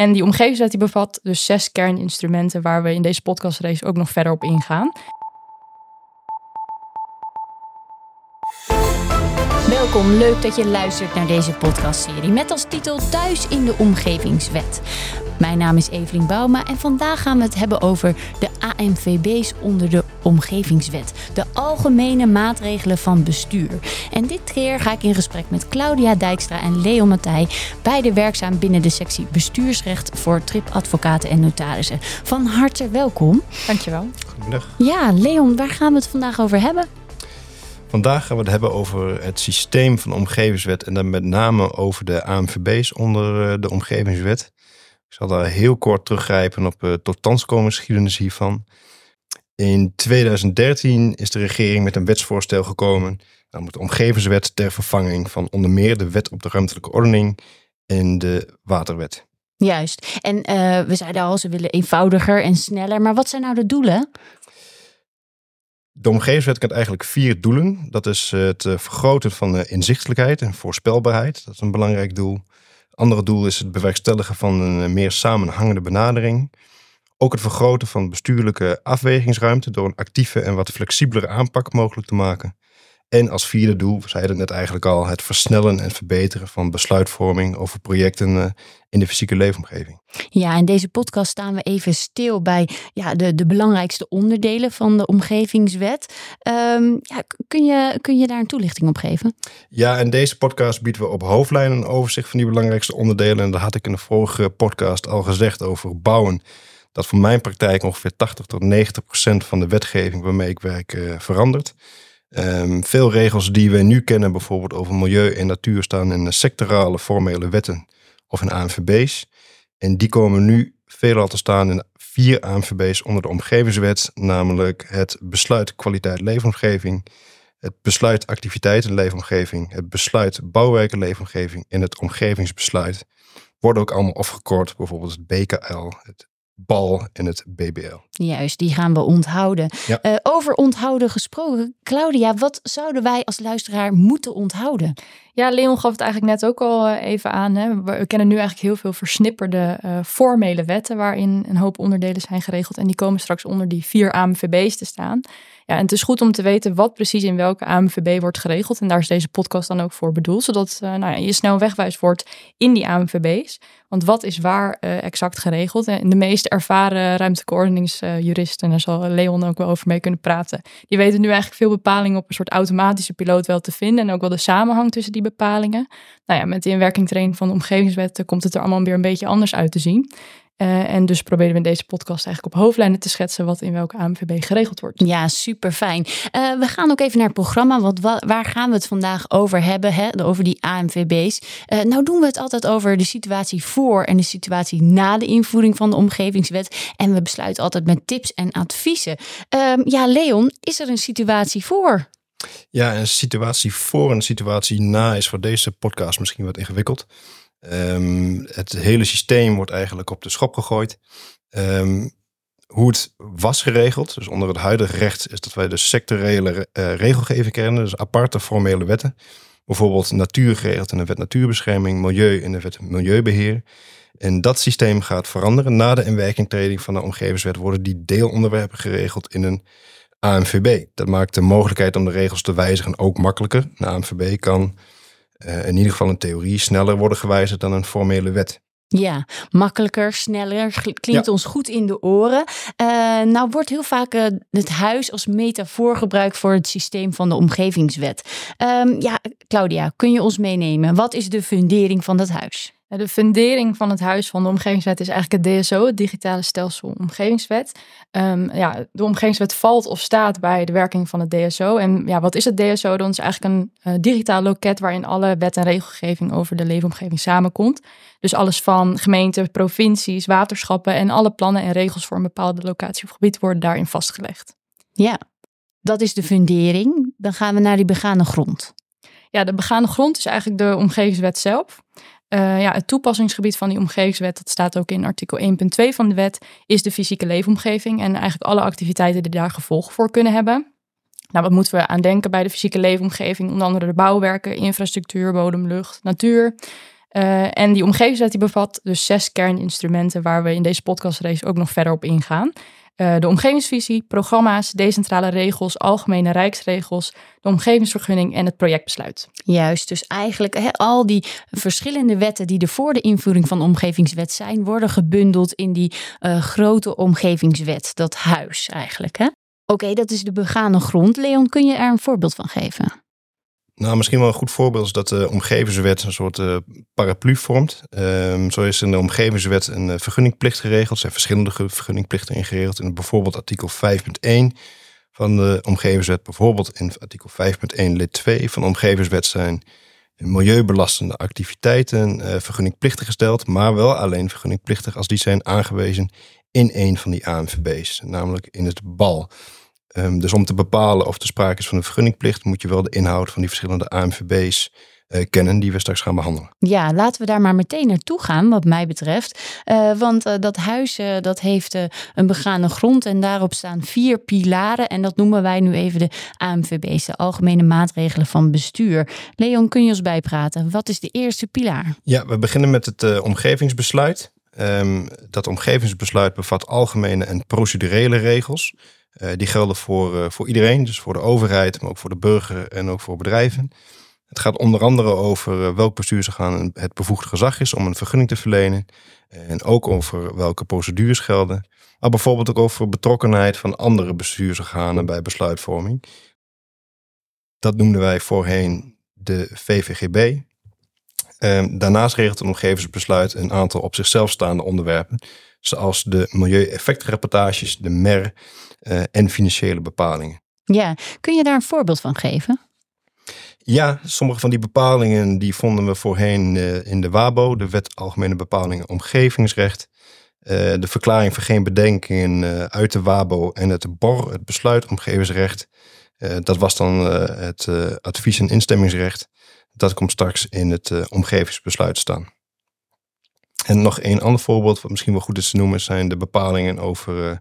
en die omgevingswet die bevat dus zes kerninstrumenten waar we in deze podcastrace ook nog verder op ingaan. Welkom, leuk dat je luistert naar deze podcastserie met als titel Thuis in de Omgevingswet. Mijn naam is Evelien Bouma en vandaag gaan we het hebben over de AMVB's onder de Omgevingswet. De algemene maatregelen van bestuur. En dit keer ga ik in gesprek met Claudia Dijkstra en Leon Matthij, beide werkzaam binnen de sectie bestuursrecht voor tripadvocaten en notarissen. Van harte welkom. Dankjewel. Goedemiddag. Ja, Leon, waar gaan we het vandaag over hebben? Vandaag gaan we het hebben over het systeem van de omgevingswet en dan met name over de AMVB's onder eh, de omgevingswet. Ik zal daar heel kort teruggrijpen op de totstandskomingsgeschiedenis hiervan. In 2013 is de regering met een wetsvoorstel gekomen, namelijk de omgevingswet ter vervanging van onder meer de wet op de ruimtelijke ordening en de waterwet. Juist. En uh, we zeiden al, ze willen eenvoudiger en sneller. Maar wat zijn nou de doelen? De omgevingswet kent eigenlijk vier doelen. Dat is het eh, vergroten van de inzichtelijkheid en voorspelbaarheid. Dat is een belangrijk doel. Andere doel is het bewerkstelligen van een eh, meer samenhangende benadering. Ook het vergroten van bestuurlijke afwegingsruimte door een actieve en wat flexibelere aanpak mogelijk te maken. En als vierde doel, we zeiden het net eigenlijk al, het versnellen en verbeteren van besluitvorming over projecten eh, in de fysieke leefomgeving. Ja, in deze podcast staan we even stil bij ja, de, de belangrijkste onderdelen van de omgevingswet. Um, ja, kun, je, kun je daar een toelichting op geven? Ja, in deze podcast bieden we op hoofdlijnen een overzicht van die belangrijkste onderdelen. En dat had ik in de vorige podcast al gezegd over bouwen. Dat voor mijn praktijk ongeveer 80 tot 90 procent van de wetgeving waarmee ik werk uh, verandert. Um, veel regels die we nu kennen, bijvoorbeeld over milieu en natuur, staan in sectorale formele wetten of in ANVB's. En die komen nu veelal te staan in vier ANVB's onder de omgevingswet, namelijk het besluit kwaliteit leefomgeving, het besluit activiteiten leefomgeving, het besluit bouwwerken leefomgeving en het omgevingsbesluit. Worden ook allemaal afgekort, bijvoorbeeld het BKL, het BAL en het BBL. Juist, die gaan we onthouden. Uh, over onthouden gesproken, Claudia, wat zouden wij als luisteraar moeten onthouden? Ja, Leon gaf het eigenlijk net ook al eh, even aan. Hè. We kennen nu eigenlijk heel veel versnipperde uh, formele wetten waarin een hoop onderdelen zijn geregeld. En die komen straks onder die vier AMVB's te staan. Ja, en het is goed om te weten wat precies in welke AMVB wordt geregeld. En daar is deze podcast dan ook voor bedoeld, zodat uh, nou ja, je snel wegwijs wordt in die AMVB's. Want wat is waar uh, exact geregeld? En de meest ervaren ruimtelijke ordeningsjuristen, en daar zal Leon ook wel over mee kunnen praten, die weten nu eigenlijk veel bepalingen op een soort automatische piloot wel te vinden. En ook wel de samenhang tussen die bepalingen. Nou ja, met de inwerkingtraining van de omgevingswetten komt het er allemaal weer een beetje anders uit te zien. Uh, en dus proberen we in deze podcast eigenlijk op hoofdlijnen te schetsen wat in welke AMVB geregeld wordt. Ja, super fijn. Uh, we gaan ook even naar het programma, want waar gaan we het vandaag over hebben? Hè? Over die AMVB's. Uh, nou doen we het altijd over de situatie voor en de situatie na de invoering van de omgevingswet. En we besluiten altijd met tips en adviezen. Ehm, ja, Leon, is er een situatie voor? Ja, een situatie voor en een situatie na is voor deze podcast misschien wat ingewikkeld. Um, het hele systeem wordt eigenlijk op de schop gegooid. Um, hoe het was geregeld, dus onder het huidige recht, is dat wij de sectorele uh, regelgeving kennen, dus aparte formele wetten. Bijvoorbeeld natuur geregeld in de wet natuurbescherming, milieu in de wet milieubeheer. En dat systeem gaat veranderen. Na de inwerkingtreding van de omgevingswet worden die deelonderwerpen geregeld in een ANVB. Dat maakt de mogelijkheid om de regels te wijzigen ook makkelijker. Een ANVB kan uh, in ieder geval in theorie sneller worden gewijzigd dan een formele wet. Ja, makkelijker, sneller, klinkt ja. ons goed in de oren. Uh, nou wordt heel vaak uh, het huis als metafoor gebruikt voor het systeem van de omgevingswet. Um, ja, Claudia, kun je ons meenemen? Wat is de fundering van dat huis? De fundering van het Huis van de Omgevingswet is eigenlijk het DSO, het Digitale Stelsel Omgevingswet. Um, ja, de Omgevingswet valt of staat bij de werking van het DSO. En ja, wat is het DSO? Dat is eigenlijk een uh, digitaal loket waarin alle wet en regelgeving over de leefomgeving samenkomt. Dus alles van gemeenten, provincies, waterschappen en alle plannen en regels voor een bepaalde locatie of gebied worden daarin vastgelegd. Ja, dat is de fundering. Dan gaan we naar die begane grond. Ja, de begane grond is eigenlijk de omgevingswet zelf. Uh, ja, het toepassingsgebied van die omgevingswet, dat staat ook in artikel 1.2 van de wet, is de fysieke leefomgeving en eigenlijk alle activiteiten die daar gevolgen voor kunnen hebben. Nou, wat moeten we aan denken bij de fysieke leefomgeving? Onder andere de bouwwerken, infrastructuur, bodem, lucht, natuur. Uh, en die omgevingswet die bevat dus zes kerninstrumenten waar we in deze podcastrace ook nog verder op ingaan. Uh, de omgevingsvisie, programma's, decentrale regels, algemene rijksregels, de omgevingsvergunning en het projectbesluit. Juist, dus eigenlijk al die verschillende wetten die er voor de invoering van de omgevingswet zijn, worden gebundeld in die uh, grote omgevingswet, dat huis eigenlijk. Oké, dat is de begane grond. Leon, kun je er een voorbeeld van geven? Nou, misschien wel een goed voorbeeld is dat de omgevingswet een soort uh, paraplu vormt. Um, zo is in de omgevingswet een uh, vergunningplicht geregeld. Er zijn verschillende vergunningplichten ingeregeld. In bijvoorbeeld artikel 5.1 van de omgevingswet. Bijvoorbeeld in artikel 5.1 lid 2 van de omgevingswet zijn milieubelastende activiteiten uh, vergunningplichtig gesteld. Maar wel alleen vergunningplichtig als die zijn aangewezen in een van die ANVB's. Namelijk in het BAL. Um, dus om te bepalen of er sprake is van een vergunningplicht, moet je wel de inhoud van die verschillende AMVB's uh, kennen die we straks gaan behandelen. Ja, laten we daar maar meteen naartoe gaan, wat mij betreft. Uh, want uh, dat huis dat heeft een begane grond en daarop staan vier pilaren. En dat noemen wij nu even de AMVB's, de Algemene Maatregelen van Bestuur. Leon, kun je ons bijpraten? Wat is de eerste pilaar? Ja, we beginnen met het omgevingsbesluit. Um, dat omgevingsbesluit bevat algemene en procedurele regels. Uh, die gelden voor, uh, voor iedereen, dus voor de overheid, maar ook voor de burger en ook voor bedrijven. Het gaat onder andere over uh, welk bestuursorgaan het bevoegd gezag is om een vergunning te verlenen. En ook over welke procedures gelden. Maar bijvoorbeeld ook over betrokkenheid van andere bestuursorganen bij besluitvorming. Dat noemden wij voorheen de VVGB. Ehm, daarnaast regelt een omgevingsbesluit een aantal op zichzelf staande onderwerpen, zoals de milieueffectrapportages, de MER uh, en financiële bepalingen. Ja, kun je daar een voorbeeld van geven? Ja, sommige van die bepalingen die vonden we voorheen uh, in de WABO, de Wet Algemene Bepalingen Omgevingsrecht. Uh, de verklaring voor geen bedenkingen uit de WABO en het BOR, het Besluit Omgevingsrecht. dat was dan het advies- en instemmingsrecht. Dat komt straks in het omgevingsbesluit staan. En nog een ander voorbeeld, wat misschien wel goed is te noemen, zijn de bepalingen over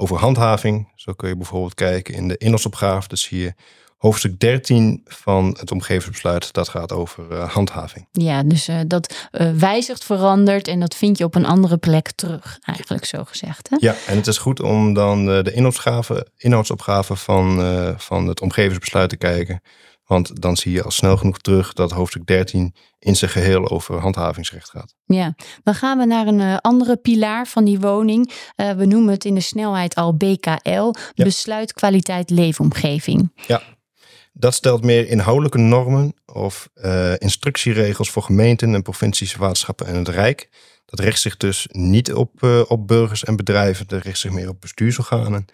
over handhaving. Zo kun je bijvoorbeeld kijken in de inhoudsopgave. Dus hier hoofdstuk 13 van het omgevingsbesluit, dat gaat over uh, handhaving. Ja, dus uh, dat uh, wijzigt, verandert en dat vind je op een andere plek terug, eigenlijk zo gezegd. Hè? Ja, en het is goed om dan de inhoudsopgave, inhoudsopgave van, van het omgevingsbesluit te kijken. Want dan zie je al snel genoeg terug dat hoofdstuk 13 in zijn geheel over handhavingsrecht gaat. Ja, dan gaan we naar een uh, andere pilaar van die woning. Uh, we noemen het in de snelheid al BKL, ja. besluit kwaliteit leefomgeving. Ja, dat stelt meer inhoudelijke normen of uh, instructieregels voor gemeenten en provincies, waterschappen en het Rijk. Dat richt zich dus niet op, op burgers en bedrijven, dat richt zich meer op bestuursorganen.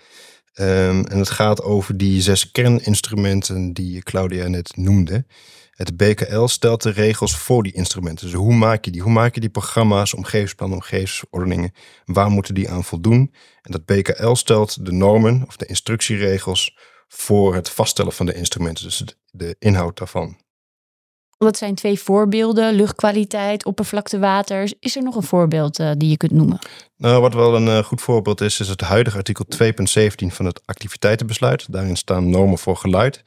Um, en het gaat over die zes kerninstrumenten die Claudia net noemde. Het BKL stelt de regels voor die instrumenten. Dus hoe maak je die? Hoe maak je die programma's, omgevingsplannen, omgevingsverordeningen? Waar moeten die aan voldoen? En dat BKL stelt de normen of de instructieregels voor het vaststellen van de instrumenten. Dus de inhoud daarvan. Dat zijn twee voorbeelden: luchtkwaliteit, oppervlaktewater. Is er nog een voorbeeld uh, die je kunt noemen? Nou, wat wel een uh, goed voorbeeld is, is het huidige artikel 2.17 van het activiteitenbesluit. Daarin staan normen voor geluid.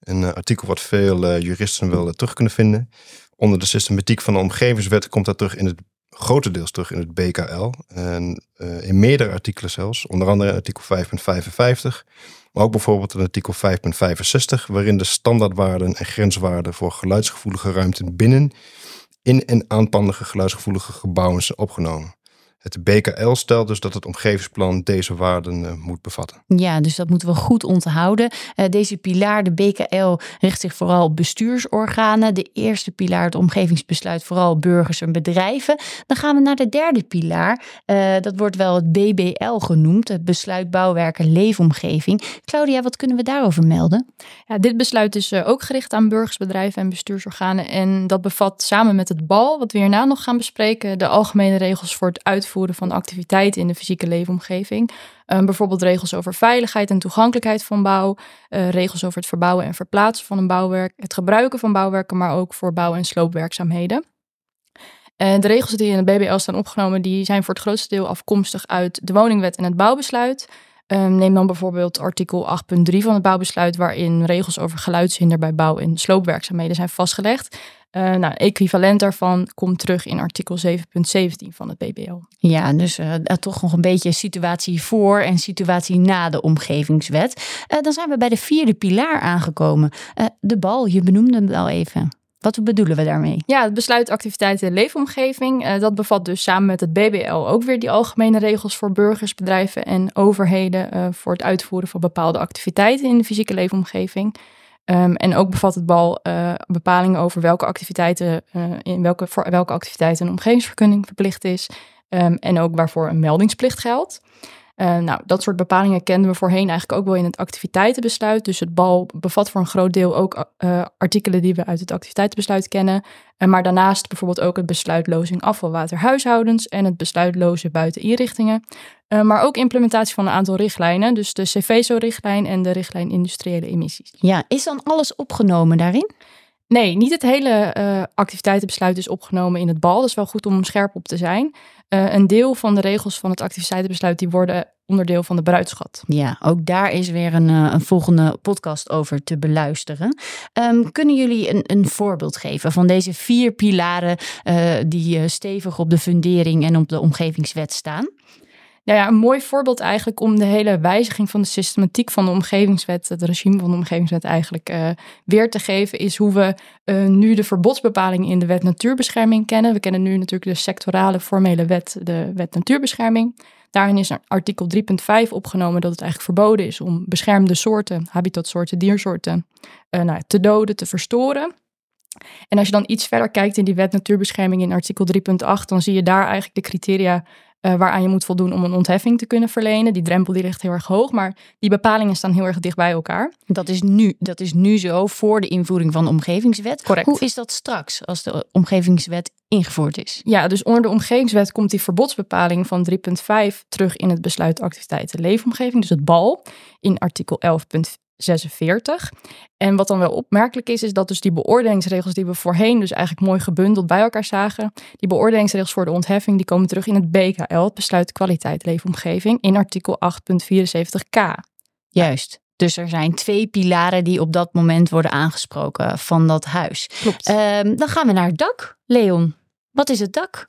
Een uh, artikel wat veel juristen wel terug kunnen vinden. Onder de systematiek van de omgevingswet komt dat terug in het grotendeels terug in het BKL. En in meerdere artikelen zelfs, onder andere artikel 5.55. Maar ook bijvoorbeeld in artikel 5.65, waarin de standaardwaarden en grenswaarden voor geluidsgevoelige ruimten binnen, in en aanpandige geluidsgevoelige gebouwen zijn opgenomen. Het BKL stelt dus dat het omgevingsplan deze waarden uh, moet bevatten. Ja, dus dat moeten we goed onthouden. Uh, deze pilaar, de BKL, richt zich vooral op bestuursorganen. De eerste pilaar, het omgevingsbesluit, vooral burgers en bedrijven. Dan gaan we naar de derde pilaar. Uh, dat wordt wel het BBL genoemd, het besluit bouwwerken leefomgeving. Claudia, wat kunnen we daarover melden? Ja, dit besluit is ook gericht aan burgers, bedrijven en bestuursorganen. En dat bevat samen met het BAL, wat we hierna nog gaan bespreken, de algemene regels voor het uitvoeren uitvoeren van activiteiten in de fysieke leefomgeving. Um, bijvoorbeeld regels over veiligheid en toegankelijkheid van bouw, uh, regels over het verbouwen en verplaatsen van een bouwwerk, het gebruiken van bouwwerken, maar ook voor bouw- en sloopwerkzaamheden. En de regels die in de BBL staan opgenomen, die zijn voor het grootste deel afkomstig uit de woningwet en het bouwbesluit. Ehm, neem dan bijvoorbeeld artikel 8.3 van het bouwbesluit, waarin regels over geluidshinder bij bouw- en sloopwerkzaamheden zijn vastgelegd. Uh, nou, equivalent daarvan komt terug in artikel 7.17 van het BBL. Ja, dus uh, toch nog een beetje situatie voor en situatie na de omgevingswet. Uh, dan zijn we bij de vierde pilaar aangekomen. de bal, je benoemde hem al even. Wat bedoelen we daarmee? Ja, het besluit activiteiten en leefomgeving. dat bevat dus samen met het BBL ook weer die algemene regels voor burgers, bedrijven en overheden voor het uitvoeren van bepaalde activiteiten in de fysieke leefomgeving. Um, en ook bevat het bal uh, bepalingen over welke activiteiten, in welke, voor welke activiteiten een omgevingsvergunning verplicht is. Um, en ook waarvoor een meldingsplicht geldt. Uh, nou, dat soort bepalingen kenden we voorheen eigenlijk ook wel in het activiteitenbesluit. Dus het BAL bevat voor een groot deel ook uh, artikelen die we uit het activiteitenbesluit kennen. Uh, maar daarnaast bijvoorbeeld ook het besluitlozing afvalwaterhuishoudens en het besluitlozen buiteninrichtingen. maar ook implementatie van een aantal richtlijnen, dus de CVSO-richtlijn en de richtlijn industriële emissies. Ja, is dan alles opgenomen daarin? Nee, niet het hele uh, activiteitenbesluit is opgenomen in het bal. Dat is wel goed om scherp op te zijn. Uh, een deel van de regels van het activiteitenbesluit die worden onderdeel van de bruidschat. Ja, ook daar is weer een, uh, een volgende podcast over te beluisteren. Um, kunnen jullie een, een voorbeeld geven van deze vier pilaren die stevig op de fundering en op de omgevingswet staan? Nou ja, een mooi voorbeeld eigenlijk om de hele wijziging van de systematiek van de omgevingswet, het regime van de omgevingswet eigenlijk uh, weer te geven, is hoe we uh, nu de verbodsbepalingen in de wet natuurbescherming kennen. We kennen nu natuurlijk de sectorale formele wet, de wet natuurbescherming. Daarin is artikel 3.5 opgenomen dat het eigenlijk verboden is om beschermde soorten, habitatsoorten, diersoorten uh, nou, te doden, te verstoren. En als je dan iets verder kijkt in die wet natuurbescherming in artikel 3.8, dan zie je daar eigenlijk de criteria uh, waaraan je moet voldoen om een ontheffing te kunnen verlenen. Die drempel die ligt heel erg hoog, maar die bepalingen staan heel erg dicht bij elkaar. Dat is nu, dat is nu zo voor de invoering van de omgevingswet. Correct. Hoe is dat straks als de omgevingswet ingevoerd is? Ja, dus onder de omgevingswet komt die verbodsbepaling van 3.5 terug in het besluit activiteiten leefomgeving, dus het BAL, in artikel 11.4. 46. En wat dan wel opmerkelijk is, is dat dus die beoordelingsregels die we voorheen dus eigenlijk mooi gebundeld bij elkaar zagen, die beoordelingsregels voor de ontheffing, die komen terug in het BKL, het besluit kwaliteit leefomgeving, in artikel 8.74k. Juist. Dus er zijn twee pilaren die op dat moment worden aangesproken van dat huis. Klopt. Um, dan gaan we naar het dak. Leon, wat is het dak?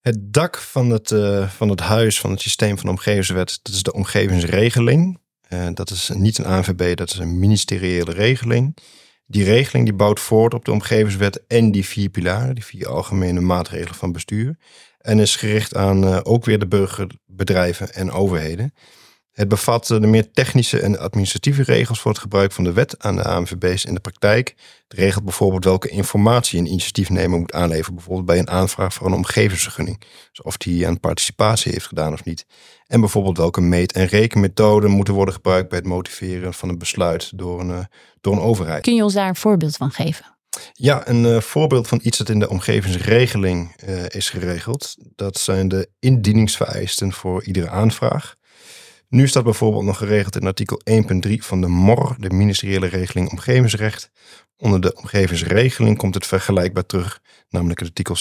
Het dak van het, uh, van het huis, van het systeem van de omgevingswet, dat is de omgevingsregeling. Uh, dat is niet een ANVB, dat is een ministeriële regeling. Die regeling die bouwt voort op de omgevingswet en die vier pilaren, die vier algemene maatregelen van bestuur. En is gericht aan uh, ook weer de burgerbedrijven en overheden. Het bevat de meer technische en administratieve regels voor het gebruik van de wet aan de ANVB's in de praktijk. Het regelt bijvoorbeeld welke informatie een initiatiefnemer moet aanleveren, bijvoorbeeld bij een aanvraag voor een omgevingsvergunning. Dus of die aan participatie heeft gedaan of niet. En bijvoorbeeld welke meet- en rekenmethoden moeten worden gebruikt bij het motiveren van een besluit door een, uh, door een overheid. Kun je ons daar een voorbeeld van geven? Ja, een uh, voorbeeld van iets dat in de omgevingsregeling uh, is geregeld. Dat zijn de indieningsvereisten voor iedere aanvraag. Nu staat bijvoorbeeld nog geregeld in artikel 1.3 van de MOR, de ministeriële regeling omgevingsrecht. Onder de omgevingsregeling komt het vergelijkbaar terug, namelijk het artikel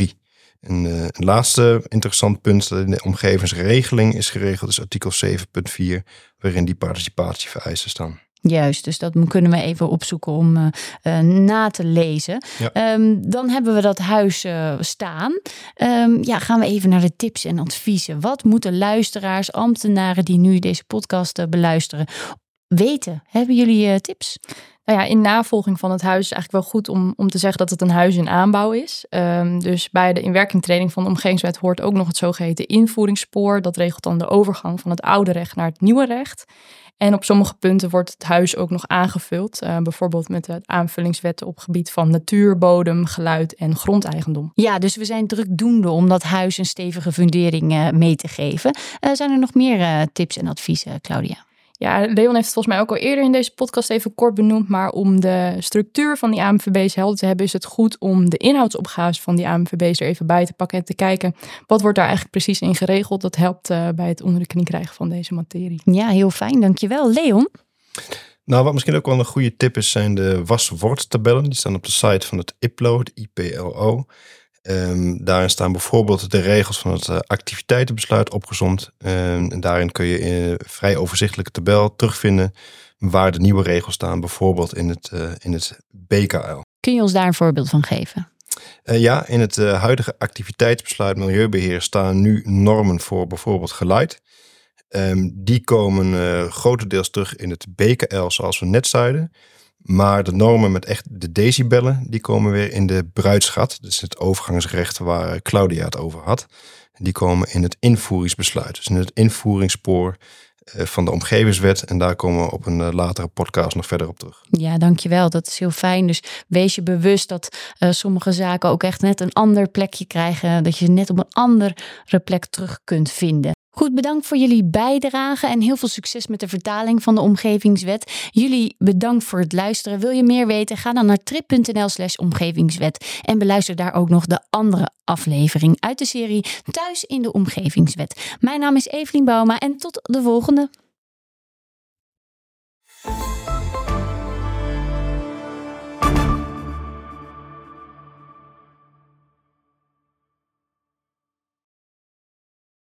7.3. En een laatste interessant punt dat in de omgevingsregeling is geregeld is artikel 7.4, waarin die participatievereisten staan. Juist, dus dat kunnen we even opzoeken om uh, uh, na te lezen. Ja. Um, dan hebben we dat huis uh, staan. Um, ja, gaan we even naar de tips en adviezen. Wat moeten luisteraars, ambtenaren die nu deze podcast beluisteren, weten? Hebben jullie tips? Nou ja, in navolging van het huis is eigenlijk wel goed om, om te zeggen dat het een huis in aanbouw is. Um, dus bij de inwerkingtreding van de omgevingswet hoort ook nog het zogeheten invoeringsspoor. Dat regelt dan de overgang van het oude recht naar het nieuwe recht. En op sommige punten wordt het huis ook nog aangevuld. Uh, bijvoorbeeld met de aanvullingswetten op gebied van natuur, bodem, geluid en grondeigendom. Ja, dus we zijn drukdoende om dat huis een stevige fundering uh, mee te geven. Uh, zijn er nog meer tips en adviezen, Claudia? Ja, Leon heeft het volgens mij ook al eerder in deze podcast even kort benoemd. Maar om de structuur van die AMVB's helder te hebben, is het goed om de inhoudsopgaves van die AMVB's er even bij te pakken en te kijken wat wordt daar eigenlijk precies in geregeld. Dat helpt uh, bij het onder de knie krijgen van deze materie. Ja, heel fijn. Dankjewel. Leon? Nou, wat misschien ook wel een goede tip is, zijn de was-woordtabellen. Die staan op de site van het IPLO, het IPLO. Um, daarin staan bijvoorbeeld de regels van het uh, activiteitenbesluit opgezomd. Um, en daarin kun je in een vrij overzichtelijke tabel terugvinden waar de nieuwe regels staan, bijvoorbeeld in het, uh, in het BKL. Kun je ons daar een voorbeeld van geven? Uh, ja, in het huidige activiteitsbesluit Milieubeheer staan nu normen voor bijvoorbeeld geluid. Um, die komen grotendeels terug in het BKL, zoals we net zeiden. Maar de normen met echt de decibellen, die komen weer in de bruidschat. Dus het overgangsrecht waar Claudia het over had. Die komen in het invoeringsbesluit. Dus in het invoeringsspoor eh, van de omgevingswet. En daar komen we op een eh, latere podcast nog verder op terug. Ja, dankjewel. Dat is heel fijn. Dus wees je bewust dat sommige zaken ook echt net een ander plekje krijgen. Dat je ze net op een andere plek terug kunt vinden. Goed, bedankt voor jullie bijdrage en heel veel succes met de vertaling van de omgevingswet. Jullie bedankt voor het luisteren. Wil je meer weten? Ga dan naar trip.nl/slash omgevingswet en beluister daar ook nog de andere aflevering uit de serie Thuis in de Omgevingswet. Mijn naam is Evelien Bouma en tot de volgende.